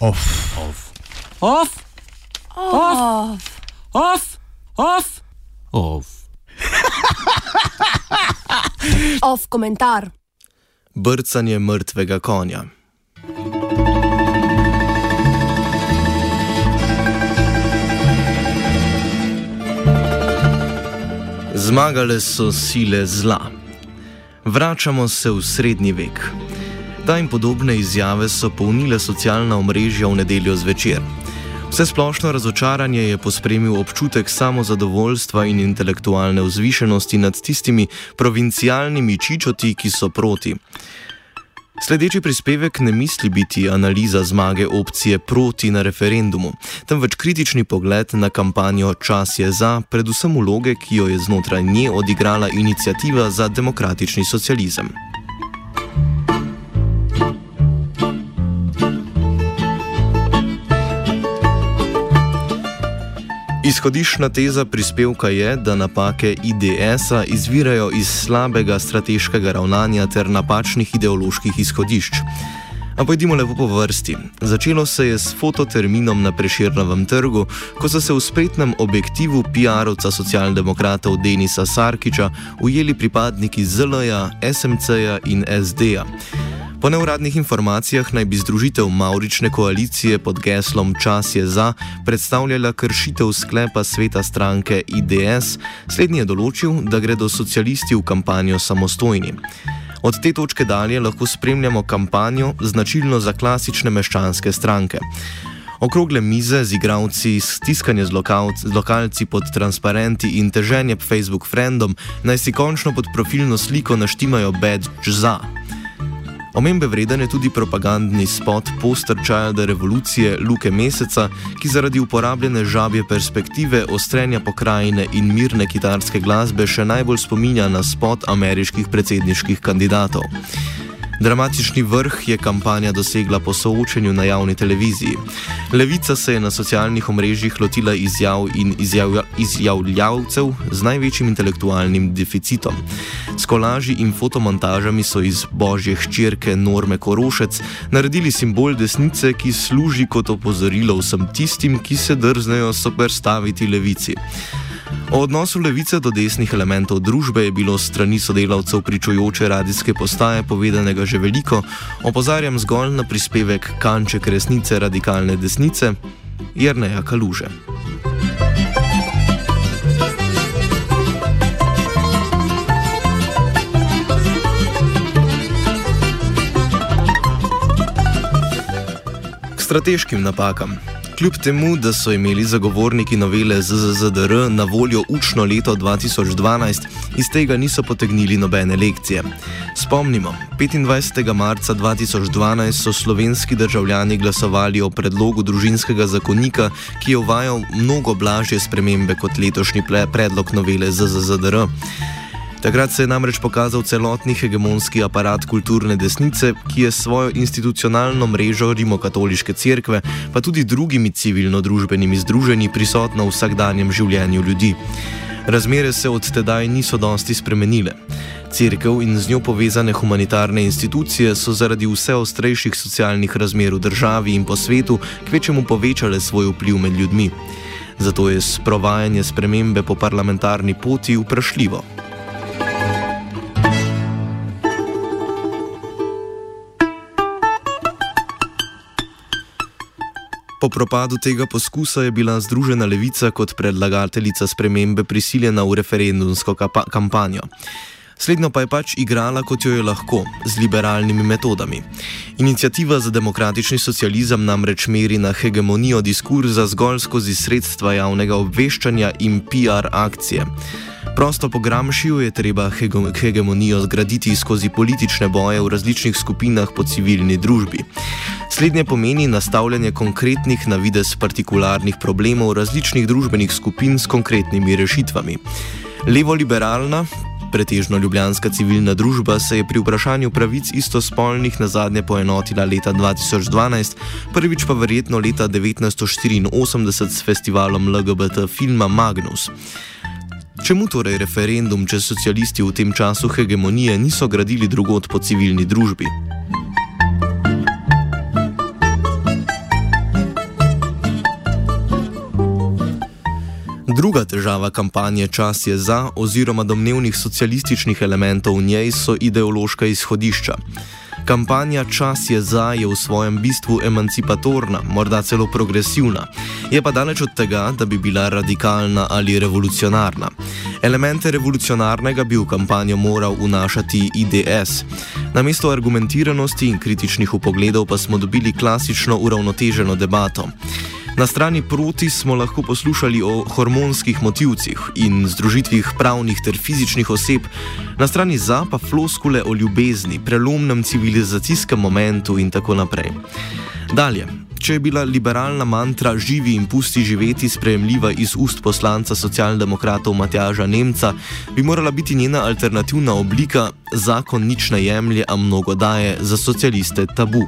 Off. Off. Off. Off. Off. Off. Off. Off komentar. Brcanje mrtvega konja. Zmagale so sile zla. Vračamo se v srednji vek. Ta in podobne izjave so polnile socialna omrežja v nedeljo zvečer. Vse splošno razočaranje je pospremil občutek samozadovoljstva in intelektualne vzvišenosti nad tistimi provincialnimi čičoti, ki so proti. Sledeči prispevek ne misli biti analiza zmage opcije proti na referendumu, temveč kritični pogled na kampanjo Čas je za, predvsem vloge, ki jo je znotraj nje odigrala inicijativa za demokratični socializem. Izhodišna teza prispevka je, da napake IDS-a izvirajo iz slabega strateškega ravnanja ter napačnih ideoloških izhodišč. A pojdimo lepo po vrsti. Začelo se je s fototerminom na Preširnovem trgu, ko so se v spretnem objektivu PR-ovca socialdemokratov Denisa Sarkiča ujeli pripadniki ZLJ, SMC-ja in SD-ja. Po neuradnih informacijah naj bi združitev Maurične koalicije pod geslom Čas je za predstavljala kršitev sklepa sveta stranke IDS, slednji je določil, da gredo socialisti v kampanjo samostojni. Od te točke dalje lahko spremljamo kampanjo, značilno za klasične meščanske stranke. Okrogle mize z igravci, stiskanje z, lokalci, z lokalci pod transparenti in teženje Facebook frendom naj si končno pod profilno sliko naštimajo badge za. Omembe vreden je tudi propagandni spot Poster Childa revolucije Luke Meseca, ki zaradi uporabljene žabje perspektive, ostrenja pokrajine in mirne kitarske glasbe še najbolj spominja na spot ameriških predsedniških kandidatov. Dramatični vrh je kampanja dosegla po soočenju na javni televiziji. Levica se je na socialnih omrežjih lotila izjav in izjav, izjavljavcev z največjim intelektualnim deficitom. S kolaži in fotomontažami so iz božje hčerke Norme Korošec naredili simbol desnice, ki služi kot opozorilo vsem tistim, ki se drznejo soprstaviti levici. O odnosu levice do desnih elementov družbe je bilo strani sodelavcev pričujoče radijske postaje povedanega že veliko, opozarjam zgolj na prispevek Kanček resnice radikalne desnice Jrneja Kaluže. K strateškim napakam. Kljub temu, da so imeli zagovorniki novele ZZDR na voljo učno leto 2012, iz tega niso potegnili nobene lekcije. Spomnimo, 25. marca 2012 so slovenski državljani glasovali o predlogu družinskega zakonika, ki je uvajal mnogo blažje spremembe kot letošnji predlog novele ZZDR. Takrat se je namreč pokazal celotni hegemonski aparat kulturne desnice, ki je svojo institucionalno mrežo rimokatoliške cerkve, pa tudi drugimi civilno-družbenimi združenji prisotna v vsakdanjem življenju ljudi. Razmere se od tedaj niso dosti spremenile. Cerkev in z njo povezane humanitarne institucije so zaradi vse ostrejših socialnih razmer v državi in po svetu kvečemu povečale svoj vpliv med ljudmi. Zato je sprovajanje spremembe po parlamentarni poti vprašljivo. Po propadu tega poskusa je bila Združena levica kot predlagateljica spremembe prisiljena v referendumsko kampanjo. Slednjo pa je pač igrala, kot jo je lahko, z liberalnimi metodami. Inicijativa za demokratični socializem namreč meri na hegemonijo diskurza zgolj skozi sredstva javnega obveščanja in PR akcije. Prosto po Gramšiju je treba hegemonijo zgraditi skozi politične boje v različnih skupinah po civilni družbi. Slednje pomeni nastavljanje konkretnih na vides partikularnih problemov različnih družbenih skupin s konkretnimi rešitvami. Levo-liberalna, pretežno ljubljanska civilna družba se je pri vprašanju pravic istospolnih na zadnje poenotila leta 2012, prvič pa verjetno leta 1984 s festivalom LGBT filma Magnus. Čemu torej referendum, če socialisti v tem času hegemonije niso gradili drugot po civilni družbi? Druga težava kampanje Čas je za oziroma domnevnih socialističnih elementov v njej so ideološka izhodišča. Kampanja Čas je za je v svojem bistvu emancipatorna, morda celo progresivna, je pa daleč od tega, da bi bila radikalna ali revolucionarna. Elemente revolucionarnega bi v kampanjo moral vnašati IDS. Namesto argumentiranosti in kritičnih upogledov pa smo dobili klasično uravnoteženo debato. Na strani proti smo lahko poslušali o hormonskih motivcih in združitvih pravnih ter fizičnih oseb, na strani za pa floskule o ljubezni, prelomnem civilizacijskem momentu in tako naprej. Dalje. Če je bila liberalna mantra živi in pusti živeti sprejemljiva iz ust poslanca socialdemokratov Matjaža Nemca, bi morala biti njena alternativna oblika zakon nič ne jemlje, a mnogo daje za socialiste tabu.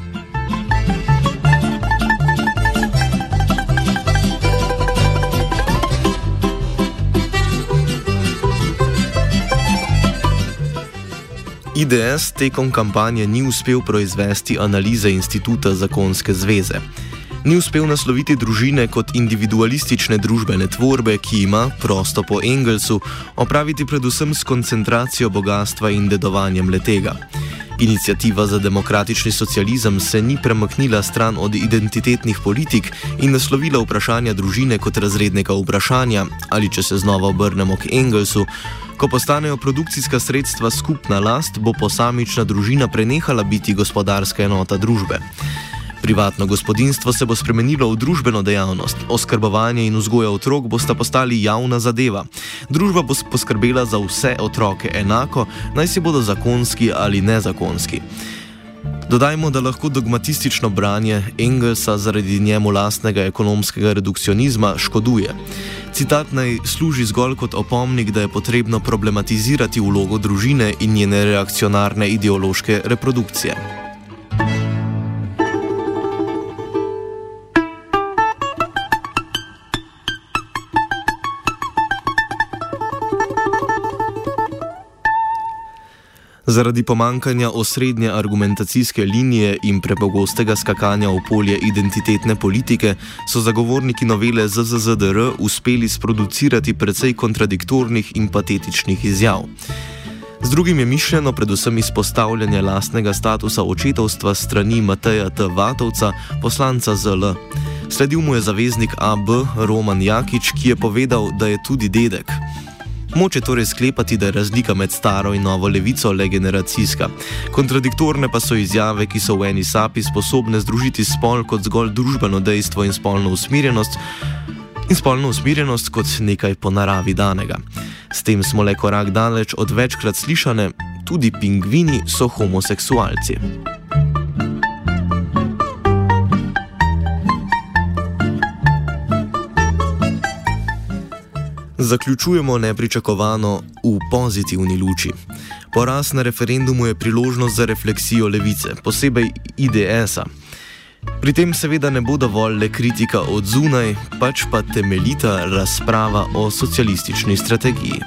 IDS tekom kampanje ni uspel proizvesti analize Instituta zakonske zveze. Ni uspel nasloviti družine kot individualistične družbene tvorbe, ki ima, prosto po Engelsu, opraviti predvsem s koncentracijo bogatstva in dedovanjem letega. Inicijativa za demokratični socializem se ni premaknila stran od identitetnih politik in naslovila vprašanja družine kot razrednega vprašanja, ali če se znova obrnemo k Engelsu, Ko postanejo produkcijska sredstva skupna last, bo posamična družina prenehala biti gospodarska enota družbe. Privatno gospodinstvo se bo spremenilo v družbeno dejavnost, oskrbovanje in vzgoja otrok bosta postali javna zadeva. Družba bo poskrbela za vse otroke enako, naj si bodo zakonski ali nezakonski. Dodajmo, da lahko dogmatistično branje Engelsa zaradi njemu lastnega ekonomskega redukcionizma škoduje. Citat naj služi zgolj kot opomnik, da je potrebno problematizirati vlogo družine in njene reakcionarne ideološke reprodukcije. Zaradi pomankanja osrednje argumentacijske linije in prepogostega skakanja v polje identitetne politike so zagovorniki novele ZZZDR uspeli sproducirati precej kontradiktornih in patetičnih izjav. Z drugim je mišljeno predvsem izpostavljanje lastnega statusa očetovstva strani Mateja T. Vatovca, poslanca ZL. Sledil mu je zaveznik AB Roman Jakič, ki je povedal, da je tudi dedek. Moče torej sklepati, da je razlika med staro in novo levico le generacijska. Kontradiktorne pa so izjave, ki so v eni sapi sposobne združiti spol kot zgolj družbeno dejstvo in spolno usmirjenost, in spolno usmirjenost kot nekaj po naravi danega. S tem smo le korak daleč od večkrat slišane, tudi pingvini so homoseksualci. Zaključujemo nepričakovano v pozitivni luči. Poraz na referendumu je priložnost za refleksijo levice, posebej IDS-a. Pri tem seveda ne bo dovolj le kritika od zunaj, pač pa temeljita razprava o socialistični strategiji.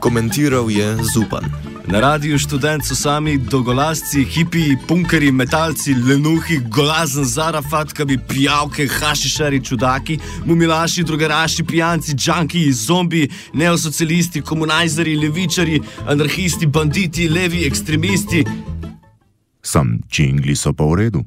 Komentiral je Zupan. Na radiju študent so sami dolgolasci, hipi, punkeri, metalci, lenuhi, golazen, zarafatkabi, prijavke, hašišari, čudaki, mumilaši, drugaraši, pijanci, džanki, zombi, neosocialisti, komunajzeri, levičari, anarhisti, banditi, levi, ekstremisti. Sam čingli so pa v redu.